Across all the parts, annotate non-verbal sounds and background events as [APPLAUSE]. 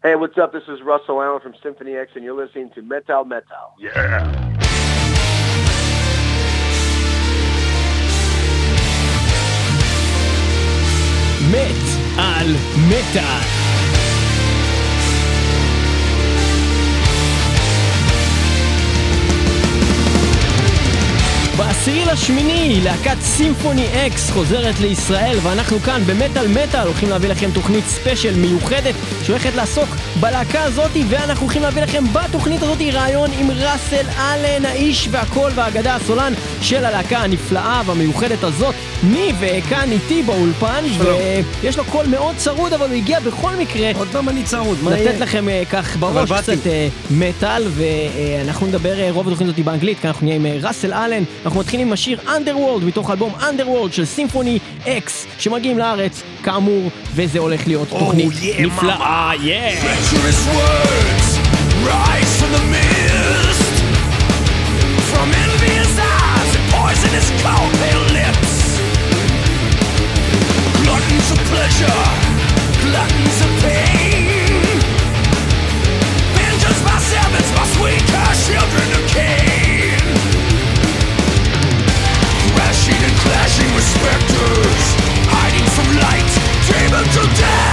Hey, what's up? This is Russell Allen from Symphony X, and you're listening to Metal Metal. Yeah. Metal Metal. בעשירי לשמיני, להקת סימפוני אקס חוזרת לישראל ואנחנו כאן במטאל מטאל הולכים להביא לכם תוכנית ספיישל מיוחדת שהולכת לעסוק בלהקה הזאתי ואנחנו הולכים להביא לכם בתוכנית הזאתי רעיון עם ראסל אלן, האיש והקול והאגדה הסולן של הלהקה הנפלאה והמיוחדת הזאת ניב כאן איתי באולפן ויש לו קול מאוד צרוד אבל הוא הגיע בכל מקרה עוד פעם אני צרוד, מה לתת יהיה? לכם אה, כך בראש. קצת אה, מטאל ואנחנו נדבר אה, רוב התוכנית הזאת באנגלית כי אנחנו נהיה עם ראסל אלן אנחנו מתחילים מתחילים עם השיר Underworld מתוך אלבום Underworld של סימפוני אקס שמגיעים לארץ, כאמור, וזה הולך להיות oh, תוכנית yeah, נפלאה, יאה! Poisonous cow pale lips. Gluttons of pleasure. Dreaming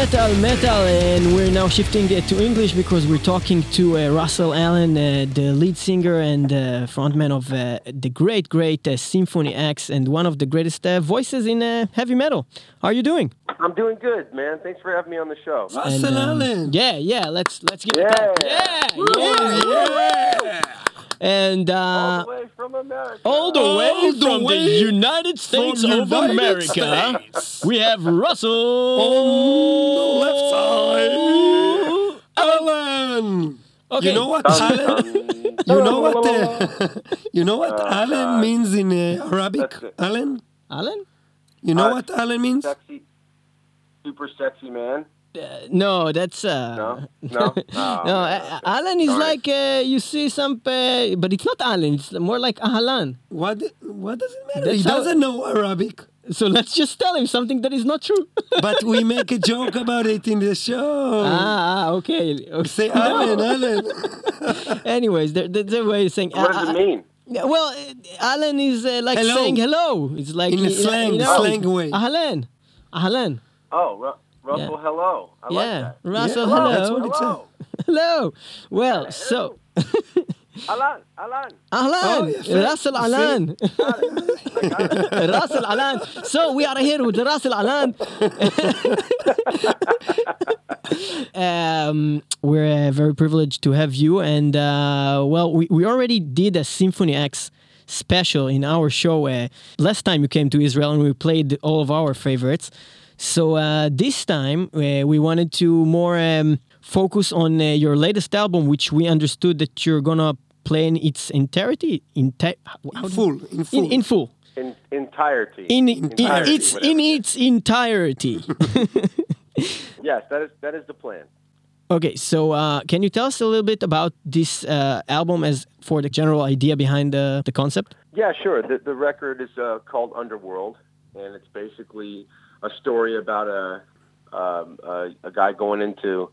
Metal Metal, and we're now shifting uh, to English because we're talking to uh, Russell Allen, uh, the lead singer and uh, frontman of uh, the great, great uh, Symphony X, and one of the greatest uh, voices in uh, heavy metal. How are you doing? I'm doing good, man. Thanks for having me on the show. Russell And, um, Allen. Yeah, yeah. Let's let's give it Yeah. a clap. Yeah, yeah, yeah. And All uh, the way from America. all the way All the from the United States of United America, States. we have Russell On the left side, Allen. Okay. You know what Alan? You know what? Uh, [LAUGHS] you know what Allen God. means in uh, Arabic? Alan. Alan? You know Uh, what Alan means? Sexy, super sexy man. Uh, no, that's uh, No? [LAUGHS] No? Oh, no. man. uh, Alan is Sorry. like uh, you see some, uh, but it's not Alan. It's more like Ahlan. What? What does it matter? That's he doesn't know Arabic. So let's just tell him something that is not true. [LAUGHS] But we make a joke about it in the show. ah, ah, okay. okay. [LAUGHS] Say Allen, Allen. Anyways, there, there's a way of saying. What does uh, it mean? uh, Well, uh, Alan is uh, like Hello. saying hello. It's like In a you know- slang- you know, slang way. Ahlan, Ahlan. Oh, Ru- Russell, Yeah. hello. I yeah, like that. Russell. Yeah, hello. that's what Hello. [LAUGHS] hello. Well, so [LAUGHS] Alan, Alan. Ahlan, Oh, yeah, Russell fair. Alan. Got [LAUGHS] it. I got it. Russell Alan. So we are here with Russell Allen. um, we're uh, very privileged to have you. And uh, well, we, we already did a Symphony X special in our show. Uh, last time you came to Israel and we played all of our favorites. So uh, this time uh, we wanted to more um, focus on uh, your latest album, which we understood that you're gonna play in its entirety. Enti- how Full, in full. in, in full. In entirety. In, in Entirety, its whatever. in its entirety. [LAUGHS] Yes, that is that is the plan. okay, so uh, can you tell us a little bit about this uh, album as for the general idea behind the, the concept? Yeah, sure. The, the record is uh, called Underworld, and it's basically a story about a, um, a a guy going into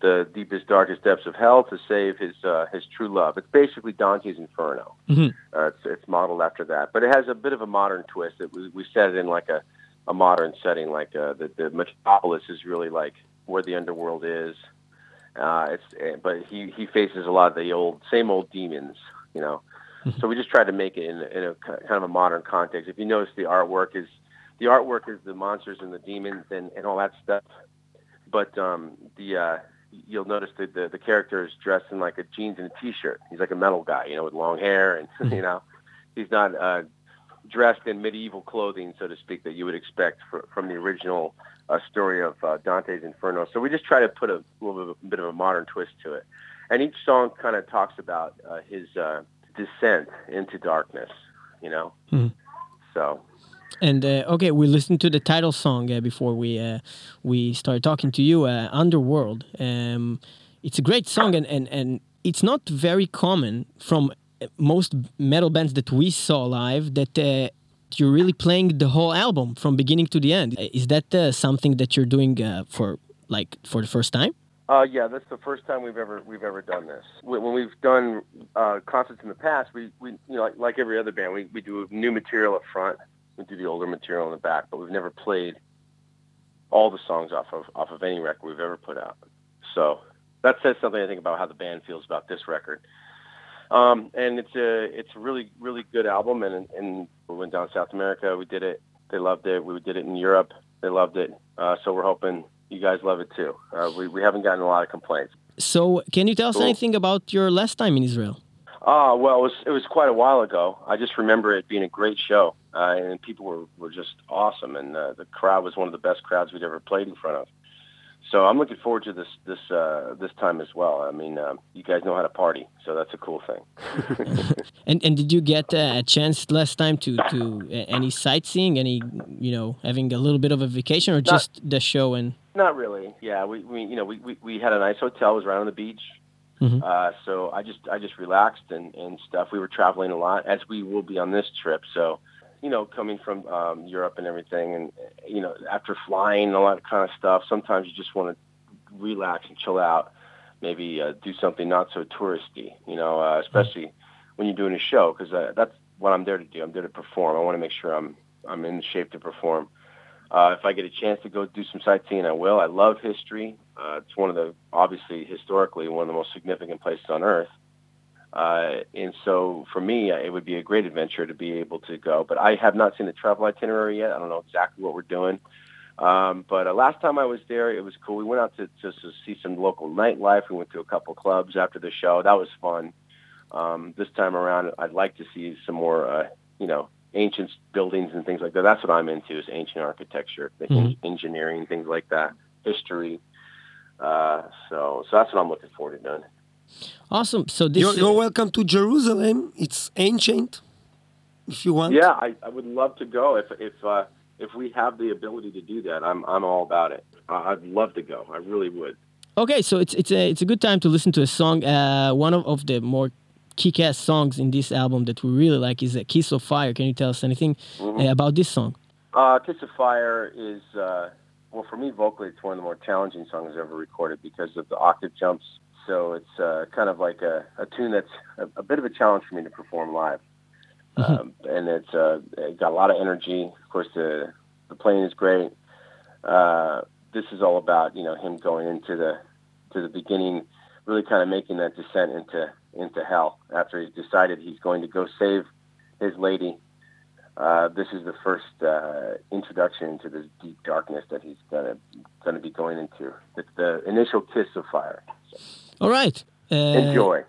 the deepest, darkest depths of hell to save his uh, his true love. It's basically Dante's Inferno. Mhm. Uh, it's, it's modeled after that, but it has a bit of a modern twist. It, we, we set it in like a, a modern setting, like uh, the the metropolis is really like where the underworld is. Uh, it's eh, but he he faces a lot of the old same old demons, you know. So we just tried to make it in, in a kind of a modern context. If you notice, the artwork is the artwork is the monsters and the demons and, and all that stuff. But um, the uh, you'll notice that the, the character is dressed in like a jeans and a t-shirt. He's like a metal guy, you know, with long hair, and [LAUGHS] you know, he's not uh, dressed in medieval clothing, so to speak, that you would expect fr- from the original uh, story of uh, Dante's Inferno. So we just try to put a little bit, bit of a modern twist to it, and each song kind of talks about uh, his uh, descent into darkness, you know. Mhm. So And uh, okay, we listened to the title song uh, before we uh, we started talking to you. Underworld. Um, it's a great song, and, and and it's not very common from most metal bands that we saw live that. You're really playing the whole album from beginning to the end. Is that uh, something that you're doing uh, for like for the first time? Uh, yeah, that's the first time we've ever we've ever done this. When we've done concerts in the past, we, we you know like, like every other band, we, we do new material up front, we do the older material in the back, but we've never played all the songs off of off of any record we've ever put out. So that says something I think about how the band feels about this record. Um, and it's a it's a really really good album, and and we went down to South America, we did it, they loved it. We did it in Europe, they loved it. Uh, so we're hoping you guys love it too. Uh, we we haven't gotten a lot of complaints. So, can you tell us Cool. anything about your last time in Israel? Ah, well, it was it was quite a while ago. I just remember it being a great show, uh, and people were, were just awesome, and uh, the crowd was one of the best crowds we'd ever played in front of. So I'm looking forward to this this uh, this time as well. I mean, um, you guys know how to party, so that's a cool thing. [LAUGHS] [LAUGHS] And and did you get uh, a chance last time to to uh, any sightseeing, any you know having a little bit of a vacation, or just the show and? Not really. Yeah, we, we you know we, we, we had a nice hotel. It was right on the beach. Mhm. Uh, so I just I just relaxed and, and stuff. We were traveling a lot, as we will be on this trip. So, you know, coming from um, Europe and everything, and you know, after flying and all that kind of stuff, sometimes you just want to relax and chill out. Maybe uh, do something not so touristy. You know, uh, especially when you're doing a show, because uh, that's what I'm there to do. I'm there to perform. I want to make sure I'm I'm in shape to perform. Uh, if I get a chance to go do some sightseeing, I will. I love history. Uh, it's one of the obviously historically one of the most significant places on earth. Uh, and so for me, it would be a great adventure to be able to go. But I have not seen the travel itinerary yet. I don't know exactly what we're doing. Um, but uh, last time I was there, it was cool. We went out to just to see some local nightlife. We went to a couple clubs after the show. That was fun. Um, this time around, I'd like to see some more, uh, you know, ancient buildings and things like that. That's what I'm into is ancient architecture, Mhm. engineering, things like that, history. Uh, so, so that's what I'm looking forward to doing. Awesome. So this You're, you're welcome to Jerusalem. It's ancient, if you want. Yeah, I, I would love to go if if uh, if we have the ability to do that. I'm I'm all about it. I- I'd love to go. I really would. Okay, so it's it's a it's a good time to listen to a song. Uh, one of, of the more kick-ass songs in this album that we really like is a "Kiss of Fire." Can you tell us anything uh, about this song? Uh, Kiss of Fire is, uh, well, for me, vocally, it's one of the more challenging songs ever recorded because of the octave jumps. So it's uh, kind of like a, a tune that's a, a bit of a challenge for me to perform live. Um, and it's uh, it got a lot of energy. Of course, the the playing is great. Uh, this is all about you know him going into the to the beginning, really kind of making that descent into into hell after he's decided he's going to go save his lady uh, this is the first uh, introduction into this deep darkness that he's gonna gonna be going into. It's the initial kiss of fire. All right. Uh, Enjoy.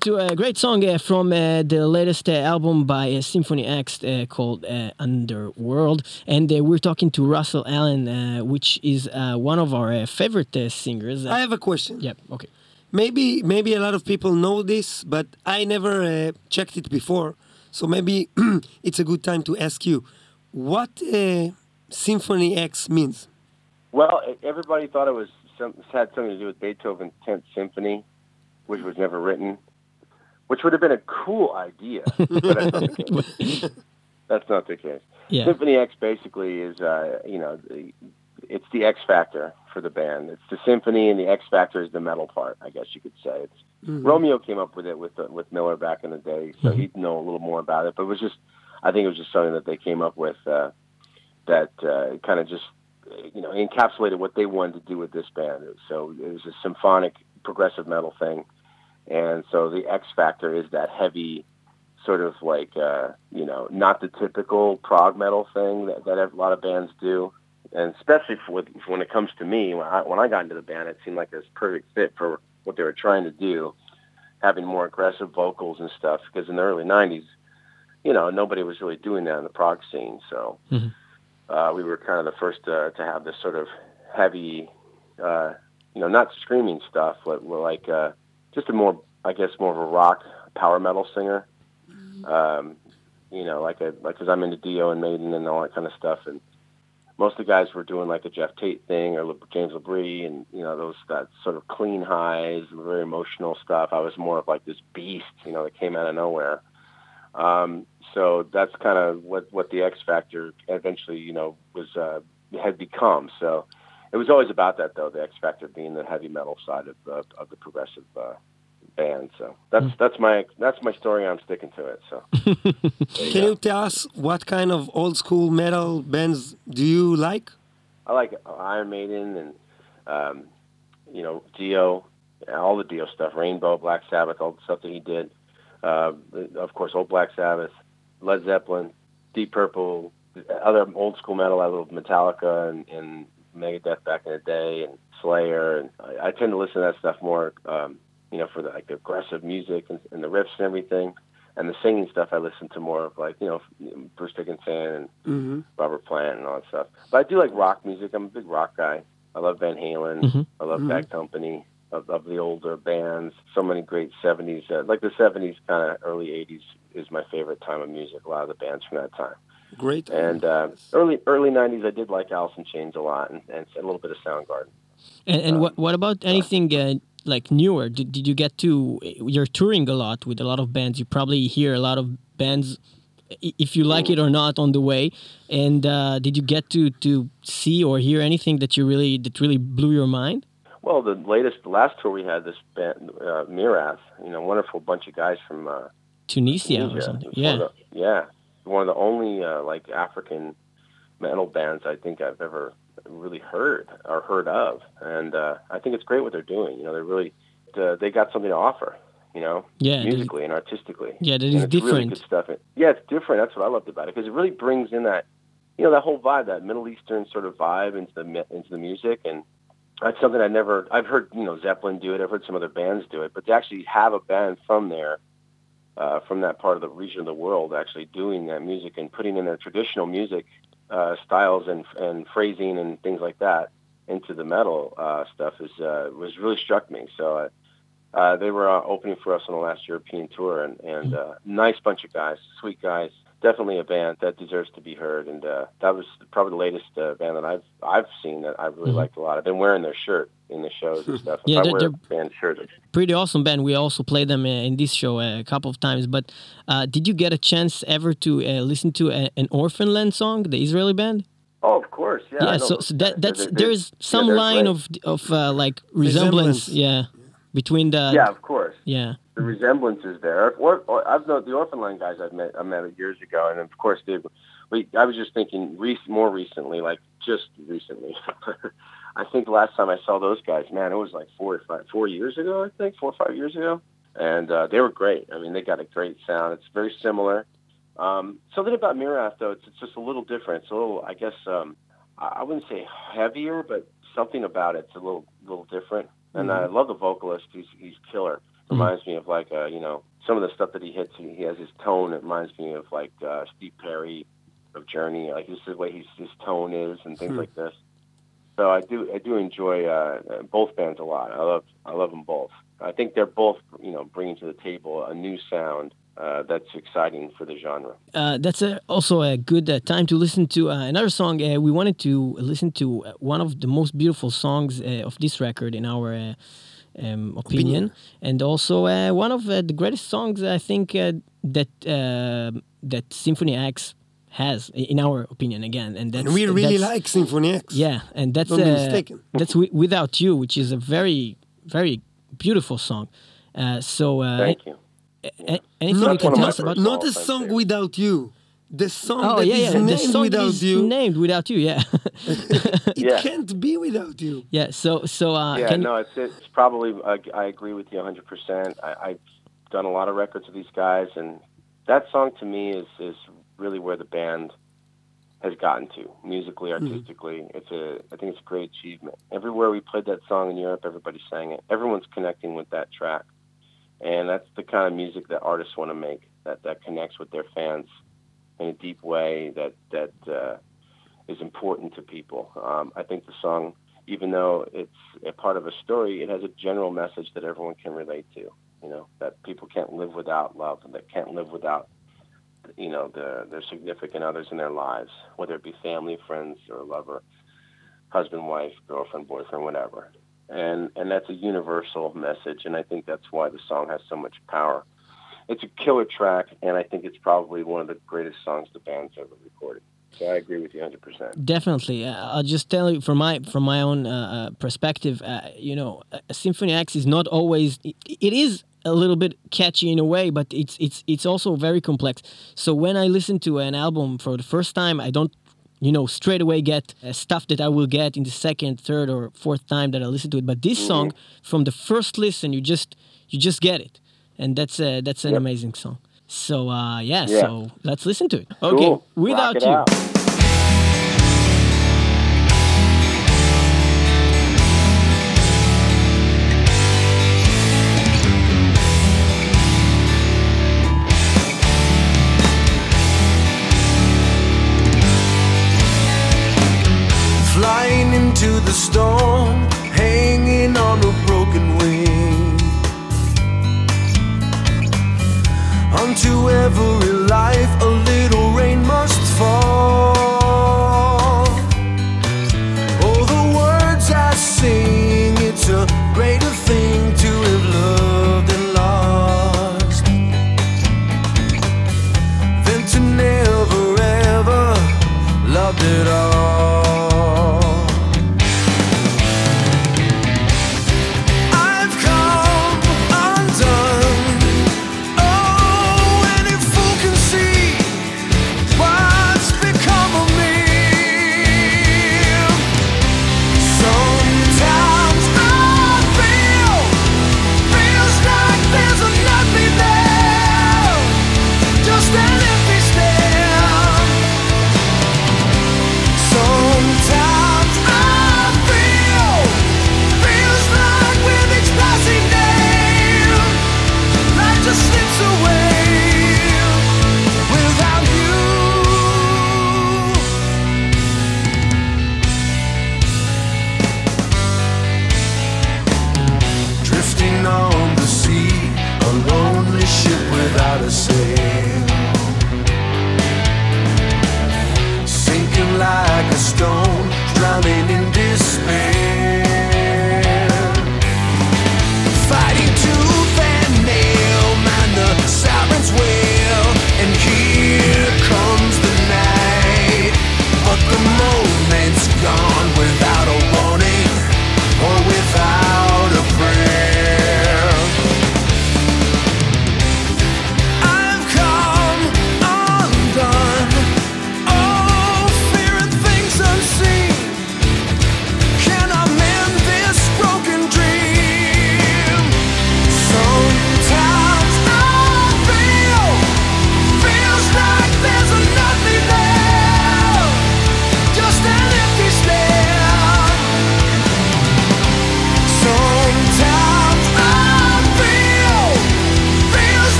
To a great song uh, from uh, the latest uh, album by uh, Symphony X uh, called uh, Underworld. And uh, we're talking to Russell Allen, uh, which is uh, one of our uh, favorite uh, singers. I have a question. Yep, okay. Maybe maybe a lot of people know this, but I never uh, checked it before. So maybe [CLEARS THROAT] it's a good time to ask you what uh, Symphony X means. Well, everybody thought it was some, had something to do with Beethoven's Tenth Symphony, which was never written, which would have been a cool idea. but that's not the [LAUGHS] case. That's not the case. Yeah. Symphony X basically is, uh, you know, the, it's the X factor for the band. It's the symphony, and the X factor is the metal part. I guess you could say. It's Romeo came up with it with uh, with Miller back in the day, so he'd know a little more about it. But it was just, I think it was just something that they came up with uh, that uh, kind of just, uh, you know, encapsulated what they wanted to do with this band. So it was a symphonic progressive metal thing, and so the X factor is that heavy sort of like uh, you know not the typical prog metal thing that, that a lot of bands do, and especially for, with, when it comes to me when I when I got into the band, it seemed like this perfect fit for what they were trying to do, having more aggressive vocals and stuff. Because in the early '90s, you know, nobody was really doing that in the prog scene, so Mhm. uh, we were kind of the first uh, to have this sort of heavy, uh, you know, not screaming stuff, but we're like uh, just a more, I guess, more of a rock power metal singer. Um, you know, like a like because I'm into Dio and Maiden and all that kind of stuff, and most of the guys were doing like a Geoff Tate thing or James LaBrie, and you know those that sort of clean highs, very emotional stuff. I was more of like this beast, you know, that came out of nowhere. Um, so that's kind of what what the X Factor eventually, you know, was uh, had become. So it was always about that, though. The X Factor being the heavy metal side of the of the progressive uh, band. So that's that's my that's my story. I'm sticking to it. So [LAUGHS] Can you tell us what kind of old school metal bands do you like? I like Iron Maiden and um, you know Dio, all the Dio stuff, Rainbow, Black Sabbath, all the stuff that he did. Uh, of course, old Black Sabbath, Led Zeppelin, Deep Purple, other old school metal. I love Metallica and, and Megadeth back in the day, and Slayer. And I, I tend to listen to that stuff more, um, you know, for the, like the aggressive music and, and the riffs and everything. And the singing stuff, I listen to more of like you know Bruce Dickinson and Mm-hmm. Robert Plant and all that stuff. But I do like rock music. I'm a big rock guy. I love Van Halen. Mhm. I love Mhm. Bad Company. Of, of the older bands, so many great '70s, uh, like the '70s, kind of early '80s is my favorite time of music. A lot of the bands from that time, Great. and uh, early early '90s, I did like Alice in Chains a lot, and, and a little bit of Soundgarden. And, and what what about anything uh, like newer? Did, did you get to? You're touring a lot with a lot of bands. You probably hear a lot of bands, if you like it or not, on the way. And uh, did you get to to see or hear anything that you really that really blew your mind? Well, the latest, the last tour we had, this band, uh, Myrath, you know, wonderful bunch of guys from uh, Tunisia or something? Yeah. yeah. One of the only uh, like African metal bands I think I've ever really heard or heard of, and uh, I think it's great what they're doing. You know, they're really uh, they got something to offer. You know, Yeah, musically and artistically. Yeah, that is it's really different. good stuff. Yeah, it's different. That's what I loved about it because it really brings in that, you know, that whole vibe, that Middle Eastern sort of vibe into the into the music, and that's something I never. I've heard, you know, Zeppelin do it. I've heard some other bands do it, but to actually have a band from there, uh, from that part of the region of the world, actually doing that music and putting in their traditional music uh, styles and and phrasing and things like that into the metal uh, stuff is uh, was really struck me. So. Uh, uh, they were uh, opening for us on the last European tour, and, and uh, nice bunch of guys, sweet guys. Definitely a band that deserves to be heard, and uh, that was probably the latest uh, band that I've I've seen that I really Mhm. liked a lot. I've been wearing their shirt in the shows and [LAUGHS] stuff. Yeah, I they're- they're- band shirt, Pretty awesome band. We also played them uh, in this show uh, a couple of times. But uh, did you get a chance ever to uh, listen to a, an Orphanland song, the Israeli band? oh, of course, yeah. Yeah so, those so that that's They're- they're- there's some they're line great. of of uh, like resemblance, Resemblance. yeah between the yeah, of course. yeah the resemblance is there. Or, or I've known the Orphanland guys I've met I met years ago, and of course they. We, I was just thinking rec- more recently, like just recently. [LAUGHS] I think the last time I saw those guys, man, it was like four or five, four years ago. I think four or five years ago, and uh, they were great. I mean, they got a great sound. It's very similar. Um, something about Myrath though, it's, it's just a little different. It's a little, I guess, um, I I wouldn't say heavier, but something about it's a little, little different. And I love the vocalist. He's he's killer. Reminds me of like uh, you know some of the stuff that he hits. He, he has his tone. It reminds me of like uh, Steve Perry of Journey. Like this is the way he's, his tone is and things like this. So I do I do enjoy uh, uh, both bands a lot. I love I love them both. I think they're both you know bringing to the table a new sound uh, that's exciting for the genre. Uh, that's a, also a good uh, time to listen to uh, another song. Uh, we wanted to listen to uh, one of the most beautiful songs uh, of this record, in our uh, um, opinion, and also uh, one of uh, the greatest songs I think uh, that uh, that Symphony X has, in our opinion, again. And that's And we really that's- like Symphony X. Yeah, and that's Don't be mistaken. that's wi- without you, which is a very very beautiful song. Uh, so uh, Thank you. A- a- anything Not, you can tell us about? not a song say. without you. The song Oh that yeah, is yeah. The named song without is you, named without you. Yeah, [LAUGHS] it Yeah. can't be without you. yeah. So so uh, Yeah, can no, it's it's probably. I, I agree with you 100. percent I, I've done a lot of records with these guys, and that song to me is is really where the band has gotten to musically, artistically. It's a I think it's a great achievement. Everywhere we played that song in Europe, everybody sang it. Everyone's connecting with that track, and that's the kind of music that artists want to make. That that connects with their fans in a deep way. That that uh, is important to people. Um, I think the song even though it's a part of a story, it has a general message that everyone can relate to. You know, that people can't live without love and that can't live without, you know, the, their significant others in their lives, whether it be family, friends, or a lover, husband, wife, girlfriend, boyfriend, whatever. And and that's a universal message, and I think that's why the song has so much power. It's a killer track, and I think it's probably one of the greatest songs the band's ever recorded. So I agree with you 100%. Definitely, uh, I'll just tell you from my from my own uh, uh, perspective. Uh, you know, Symphony X is not always. It, it is a little bit catchy in a way, but it's it's it's also very complex. So when I listen to an album for the first time, I don't, you know, straight away get uh, stuff that I will get in the second, third, or fourth time that I listen to it. But this song, from the first listen, you just you just get it, and that's uh, that's an amazing song. So uh, yeah, Yeah. so let's listen to it. Okay, Cool. without it you. out. The storm,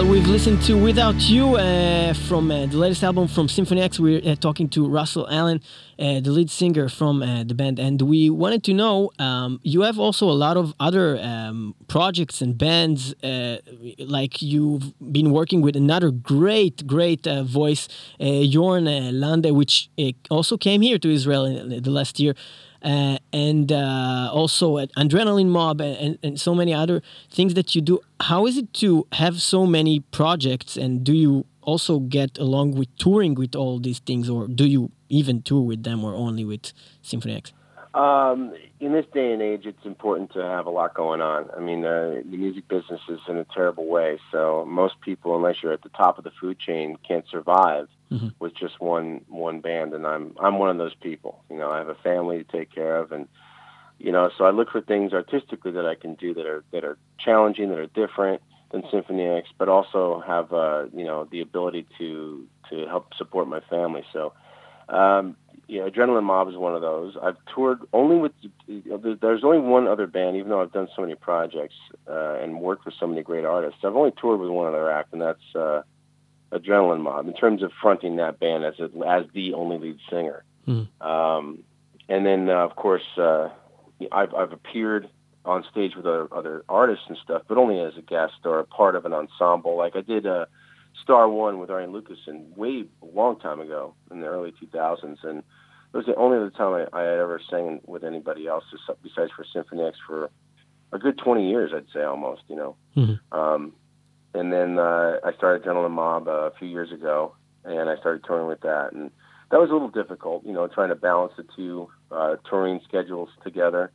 Metal, we've listened to Without You uh, from uh, the latest album from Symphony X. We're uh, talking to Russell Allen, uh, the lead singer from uh, the band, and we wanted to know um, you have also a lot of other um, projects and bands, uh, like you've been working with another great, great voice, Jorn Lande, which also came here to Israel in the last year uh, and uh, also at Adrenaline Mob and, and so many other things that you do. How is it to have so many projects, and do you also get along with touring with all these things, or do you even tour with them, or only with Symphony X? Um, in this day and age, it's important to have a lot going on. I mean, uh, the music business is in a terrible way. So most people, unless you're at the top of the food chain, can't survive mm-hmm. with just one one band. And I'm I'm one of those people. You know, I have a family to take care of, and you know, so I look for things artistically that I can do that are that are challenging, that are different than Symphony X, but also have uh, you know the ability to to help support my family. So. Um, yeah, Adrenaline Mob is one of those. I've toured only with. There's only one other band, even though I've done so many projects uh, and worked with so many great artists. I've only toured with one other act, and that's uh, Adrenaline Mob. In terms of fronting that band as a, as the only lead singer, mm. um, and then uh, of course uh, I've I've appeared on stage with other, other artists and stuff, but only as a guest or a part of an ensemble. Like I did. Uh, Star One with Arjen Lucassen way a long time ago in the early 2000s, and it was the only other time I, I had ever sang with anybody else besides for Symphony X for a good 20 years, I'd say almost, you know. Mm-hmm. Um, and then uh, I started Adrenaline Mob uh, a few years ago, and I started touring with that, and that was a little difficult, you know, trying to balance the two uh, touring schedules together.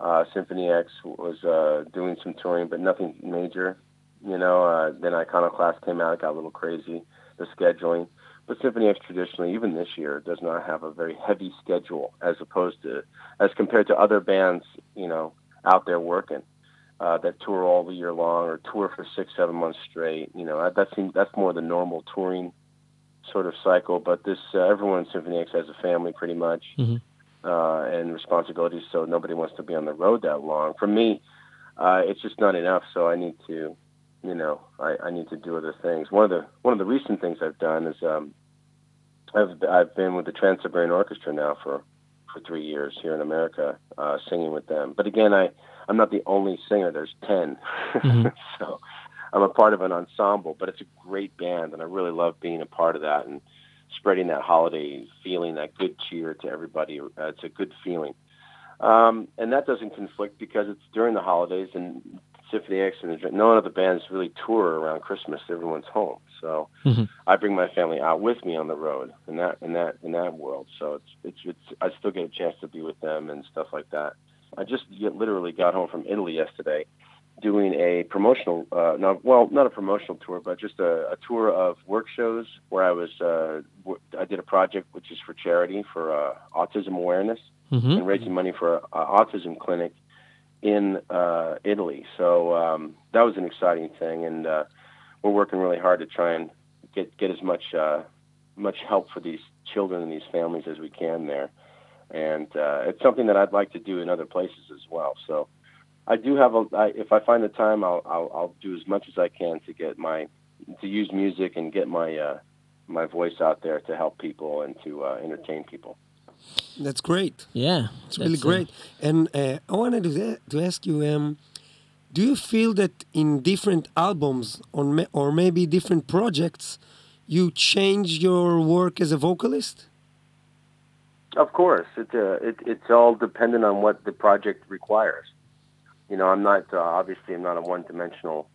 Uh, Symphony X was uh, doing some touring, but nothing major. You know, uh, then Iconoclast came out, it got a little crazy, the scheduling. But Symphony X traditionally, even this year, does not have a very heavy schedule as opposed to, as compared to other bands, you know, out there working uh, that tour all the year long or tour for six, seven months straight. You know, that seems that's more the normal touring sort of cycle. But this, uh, everyone in Symphony X has a family pretty much mm-hmm. uh, and responsibilities, so nobody wants to be on the road that long. For me, uh, it's just not enough. So I need to you know, I, I need to do other things. One of the one of the recent things I've done is um, I've I've been with the Trans Siberian Orchestra now for for three years here in America, uh, singing with them. But again, I I'm not the only singer. There's 10 mm-hmm. [LAUGHS] so I'm a part of an ensemble. But it's a great band, and I really love being a part of that and spreading that holiday feeling, that good cheer to everybody. Uh, it's a good feeling. Um, and that doesn't conflict because it's during the holidays and Symphony X and none of the bands really tour around Christmas. Everyone's home, so mm-hmm. I bring my family out with me on the road in that in that in that world. So it's it's it's I still get a chance to be with them and stuff like that. I just literally got home from Italy yesterday, doing a promotional, uh, not well, not a promotional tour, but just a, a tour of work shows where I was. Uh, w- I did a project which is for charity for uh, autism awareness mm-hmm. and raising money for an autism clinic in uh, Italy. So um, that was an exciting thing, and uh, we're working really hard to try and get get as much uh, much help for these children and these families as we can there. And uh, it's something that I'd like to do in other places as well. So I do have a. I, if I find the time, I'll, I'll I'll do as much as I can to get my to use music and get my uh, my voice out there to help people and to uh, entertain people. That's great. Yeah, it's really uh, great. Uh, and uh, I wanted to, to ask you, um, do you feel that in different albums on or maybe different projects, you change your work as a vocalist? Of course, it, uh, it, it's all dependent on what the project requires. You know, I'm not uh, obviously I'm not a one-dimensional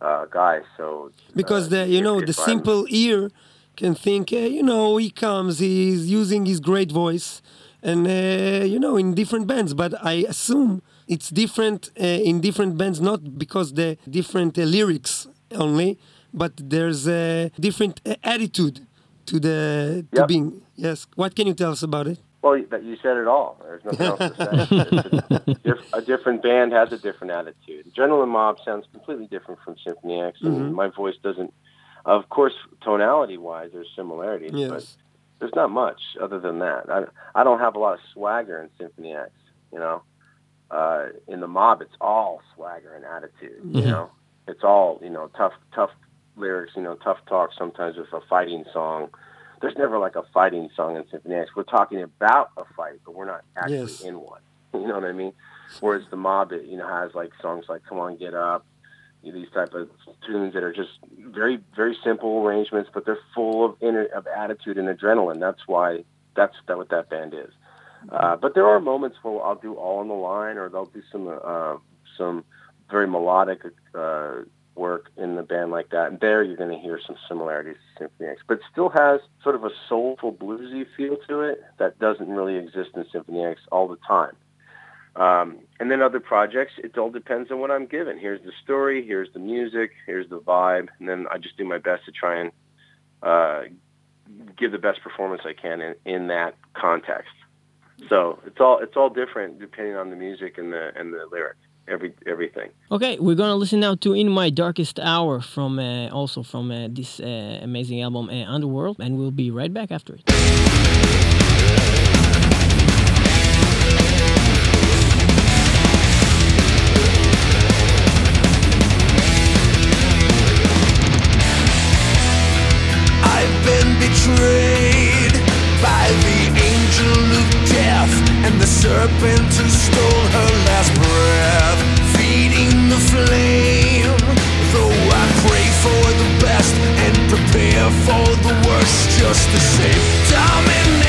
uh, guy, so because the you know the simple ear can think, uh, you know, he comes, he's using his great voice, and uh, you know, in different bands. But I assume it's different uh, in different bands, not because the different uh, lyrics only, but there's a different uh, attitude to the to yep. being. Yes, what can you tell us about it? Well, that you said it all. There's nothing else to say. [LAUGHS] a, different band has a different attitude. Adrenaline Mob sounds completely different from Symphony X, and mm-hmm. my voice doesn't of course, tonality wise, there's similarities, yes. but there's not much other than that. I I don't have a lot of swagger in Symphony X. You know, uh, in the mob, it's all swagger and attitude. Mm-hmm. You know, it's all you know tough tough lyrics, you know tough talk. Sometimes with a fighting song. There's never like a fighting song in Symphony X. We're talking about a fight, but we're not actually Yes. in one. [LAUGHS] You know what I mean? Whereas the mob, it, you know, has like songs like "Come On, Get Up," these type of tunes that are just very, very simple arrangements, but they're full of inner, of attitude and adrenaline. That's why that's that what that band is. Uh, but there are moments where I'll do "All on the Line" or they'll do some uh, some very melodic uh, work in the band like that. And there you're going to hear some similarities to Symphony X, but still has sort of a soulful bluesy feel to it that doesn't really exist in Symphony X all the time. Um, and then other projects, it all depends on what I'm given. Here's the story, here's the music, here's the vibe, and then I just do my best to try and uh, give the best performance I can in, in that context. So it's all it's all different depending on the music and the and the lyric, every everything. Okay, we're gonna listen now to "In My Darkest Hour" from uh, also from uh, this uh, amazing album uh, Underworld, and we'll be right back after it. Betrayed by the angel of death and the serpent who stole her last breath, feeding the flame. Though I pray for the best and prepare for the worst, just the same. Dominator,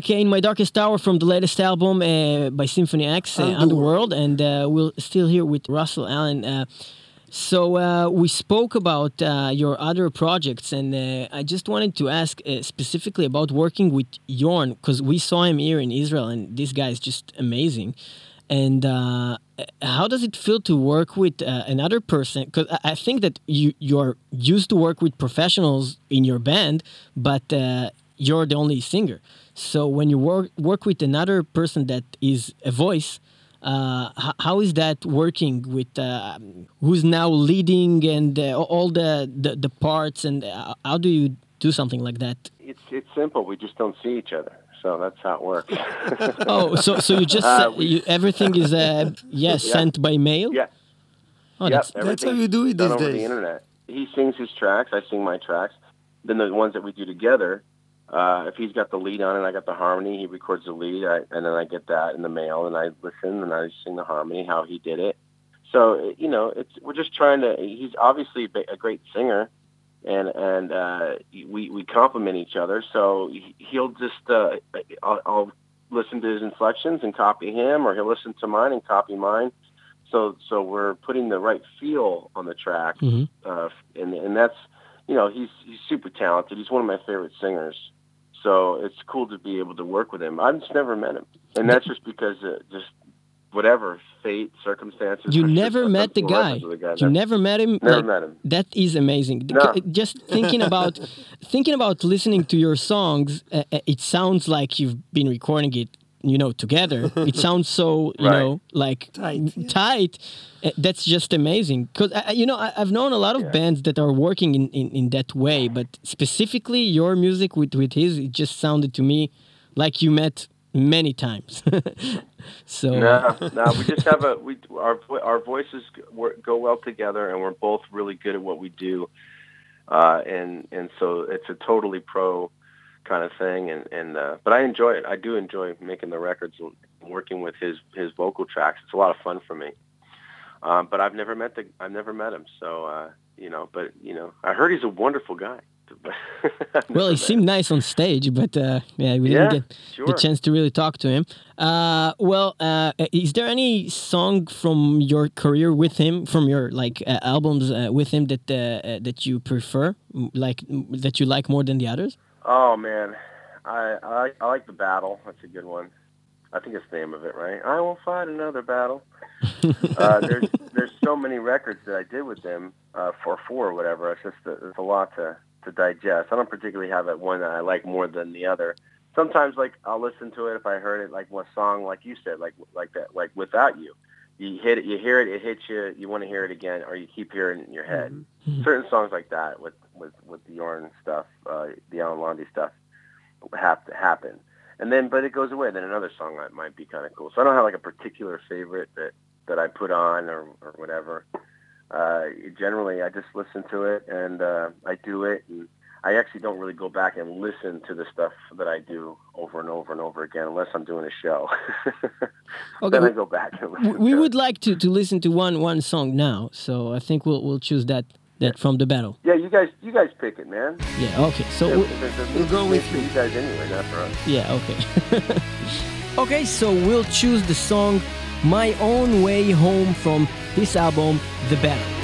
we're back in my darkest hour from the latest album uh, by Symphony X, uh, Underworld, and uh, we're still here with Russell Allen. Uh, so uh, we spoke about uh, your other projects, and uh, I just wanted to ask uh, specifically about working with Jorn because we saw him here in Israel, and this guy is just amazing. And uh, how does it feel to work with uh, another person? Because I I think that you you're used to work with professionals in your band, but uh, you're the only singer. So when you work work with another person that is a voice, uh, h- how is that working with uh, who's now leading and uh, all the, the the parts and uh, how do you do something like that? It's it's simple. We just don't see each other, so that's how it works. [LAUGHS] Oh, so so you just Uh, we- you, everything is uh, yes Yeah. sent by mail. yeah. Oh, Yep, that's, That's how you do it these over days. the internet. He sings his tracks, I sing my tracks. Then the ones that we do together, uh, if he's got the lead on it, I got the harmony. He records the lead, I, and then I get that in the mail, and I listen and I sing the harmony, how he did it. So you know, it's we're just trying to. He's obviously a great singer, and and uh, we we complement each other. So he- he'll just uh, I'll, I'll listen to his inflections and copy him, or he'll listen to mine and copy mine. So so we're putting the right feel on the track, Mhm. uh, and and that's you know he's he's super talented. He's one of my favorite singers. So it's cool to be able to work with him. I've just never met him, and that's just because uh, just whatever fate, circumstances. you never met the guy. the guy. You never met him. Never Like, met him. That is amazing. No. Just thinking about [LAUGHS] thinking about listening to your songs, uh, uh, it sounds like you've been recording it, you know, together. It [LAUGHS] sounds so, you Right. know, like Tight, yeah. tight. Uh, that's just amazing. Because you know, I, I've known a lot of Yeah. bands that are working in, in, in that way, but specifically your music with with his, it just sounded to me like you met many times. [LAUGHS] so No, no, we just have a we our vo- our voices go- go well together, and we're both really good at what we do, uh, and and so it's a totally pro kind of thing, and and uh, but I enjoy it. I do enjoy making the records and working with his his vocal tracks. It's a lot of fun for me. Um, but I've never met the I've never met him, so uh, you know. But you know, I heard he's a wonderful guy. [LAUGHS] Well, he seemed nice on stage, but uh, yeah, we Yeah, didn't get sure. the chance to really talk to him. Uh, well, uh, is there any song from your career with him, from your like uh, albums uh, with him that uh, uh, that you prefer, like that you like more than the others? Oh man, I, I I like the battle. That's a good one. I think it's the name of it, right? I will fight another battle. [LAUGHS] uh, there's there's so many records that I did with them uh, for four or whatever. It's just a, it's a lot to to digest. I don't particularly have it one that I like more than the other. Sometimes like I'll listen to it if I heard it like one song like you said like like that like without you. You hit it, you hear it, it hits you. You want to hear it again, or you keep hearing it in your head Mhm. certain songs like that with with with the Jorn stuff, uh, the Allen Lande stuff, have to happen, and then but it goes away. Then another song that might be kind of cool. So I don't have like a particular favorite that that I put on or or whatever. Uh, generally, I just listen to it and uh, I do it, and I actually don't really go back and listen to the stuff that I do over and over and over again unless I'm doing a show. [LAUGHS] Okay, then I go back and listen. we would It. like to, to listen to one one song now, so I think we'll we'll choose that that from the battle. Yeah, you guys, you guys pick it, man. Yeah. Okay. So. Yeah, we- the- the- We'll go with you. you guys anyway, not for us. Yeah, okay. [LAUGHS] okay, so we'll choose the song My Own Way Home from this album, The Battle.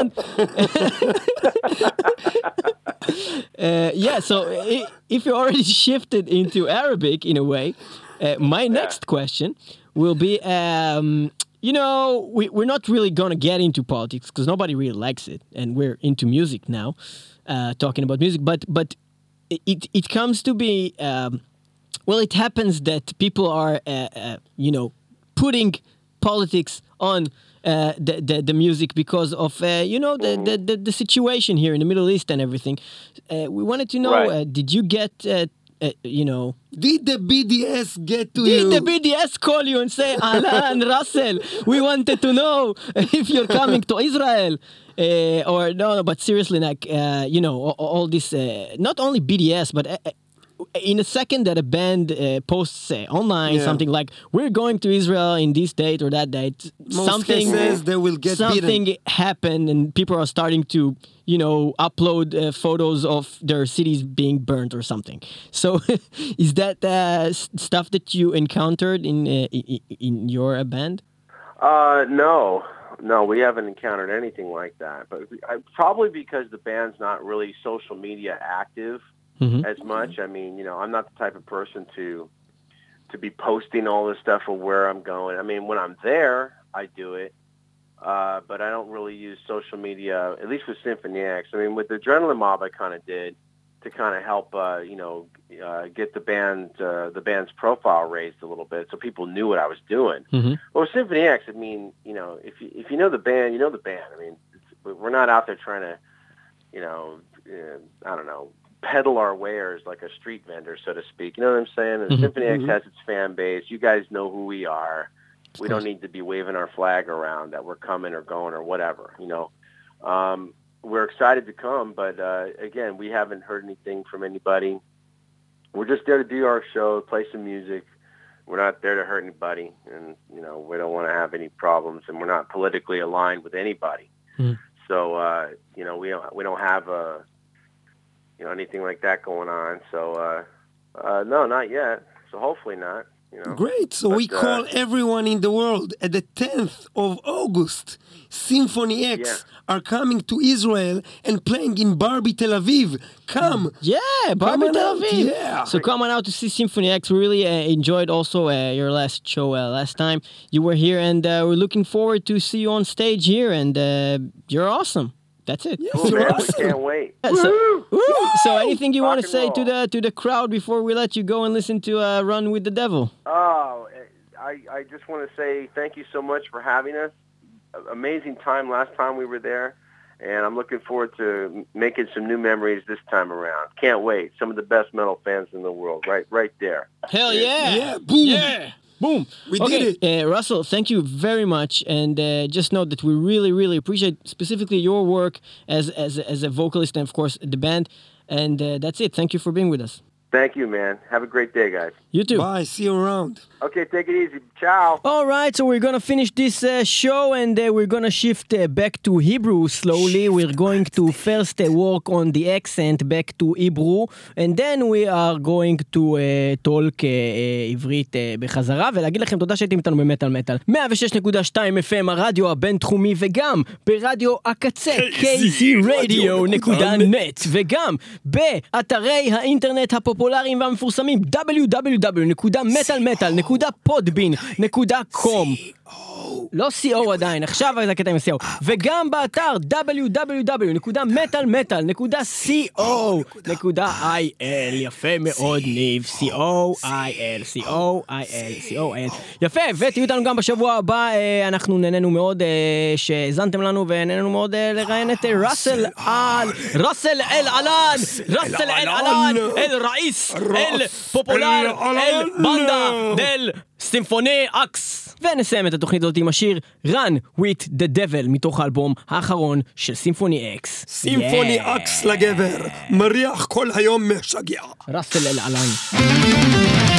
[LAUGHS] Uh, yeah, so if you already [LAUGHS] shifted into Arabic in a way, uh, my next question will be um, you know, we, we're not really going to get into politics because nobody really likes it, and we're into music now, uh, talking about music, but, but it, it comes to be. Um, well, it happens that people are, uh, uh, you know, putting politics on uh, the, the the music because of uh, you know the, the, the the situation here in the Middle East and everything. Uh, we wanted to know: Right. uh, Did you get, uh, uh, you know, Did the BDS get to did you? Did the BDS call you and say, Alan [LAUGHS] Russell, we wanted to know if you're coming to Israel? Uh, or no, no, but seriously, like, uh, you know, all, all this, uh, not only BDS, but in a second that a band uh, posts uh, online Yeah. something like, we're going to Israel in this date or that date, Most something, cases they will get something beaten. happened and people are starting to, you know, upload uh, photos of their cities being burnt or something. So, [LAUGHS] is that uh, stuff that you encountered in uh, in, in your uh, band? Uh, no, no, we haven't encountered anything like that. But we, I, probably because the band's not really social media active Mhm. as much. I mean, you know, I'm not the type of person to to be posting all this stuff of where I'm going. I mean, when I'm there, I do it, uh, but I don't really use social media. At least with Symphony X. I mean, with the Adrenaline Mob, I kind of did to kind of help, uh, you know, uh, get the band uh, the band's profile raised a little bit, so people knew what I was doing. Mhm. Well, with Symphony X, I mean, you know, if you if you know the band, you know the band. I mean, it's, we're not out there trying to, you know, uh, I don't know, peddle our wares like a street vendor, so to speak. You know what I'm saying? And Mhm, Symphony X mhm. has its fan base. You guys know who we are. We don't need to be waving our flag around that we're coming or going or whatever. You know, um, we're excited to come, but uh, again, we haven't heard anything from anybody. We're just there to do our show, play some music. We're not there to hurt anybody, and you know we don't want to have any problems, and we're not politically aligned with anybody. Hmm. So uh, you know we don't we don't have a you know anything like that going on. So uh, uh, no, not yet. So hopefully not. You know. Great. So we But, uh, call everyone in the world at the 10th of August. Symphony X are coming to Israel and playing in Barby Tel Aviv. Come. Yeah, Barby on Tel out, Aviv. yeah. So come on out to see Symphony X. We really uh, enjoyed also uh, your last show uh, last time you were here, and uh, we're looking forward to see you on stage here. And uh, you're awesome. That's it. Cool, man. awesome. We can't wait. Yeah, so, Woo! So anything you Rock want to and say to the to the crowd before we let you go and listen to uh, Run with the Devil? Oh, I, I just want to say thank you so much for having us. Amazing time last time we were there, and I'm looking forward to making some new memories this time around. Can't wait. Some of the best metal fans in the world, right, right there. Hell yeah! Yeah, boom. Yeah! Boom! We okay, did Uh, Russell, thank you very much, and uh, just know that we really, really appreciate specifically your work as as as a vocalist and of course the band. And uh, that's it. Thank you for being with us. Thank you, man. Have a great day, guys. You too. Bye. See you around. Okay, take it easy. Ciao. All right, so we're gonna finish this uh, show and uh, we're gonna shift uh, back to Hebrew slowly. We're going to first uh, work on the accent back to Hebrew, and then we are going to uh, talk uh, uh, עברית uh, בחזרה, ולהגיד לכם תודה שהייתם איתנו במטאל מטאל. 106.2 FM הרדיו הבינתחומי, וגם ברדיו הקצה, kzradio.net, וגם באתרי האינטרנט הפופולריים והמפורסמים www.metalmetal.podbean.com לא co עדיין, עכשיו זה הקטע עם co וגם באתר www.metalmetal.co.il יפה מאוד ניב co.il co.il co.il יפה ותהיו איתנו גם בשבוע הבא אה, אנחנו נהנינו מאוד אה, שהאזנתם לנו ונהנינו מאוד אה, לראיין את ראסל על ראסל אל עלן ראסל אל עלן אל ראיס אל פופולר אל בנדה דל סימפוני אקס ונסיים את התוכנית הזאת עם השיר Run with the Devil מתוך האלבום האחרון של סימפוני אקס. סימפוני אקס לגבר. מריח כל היום משגע. ראסל אל עלן.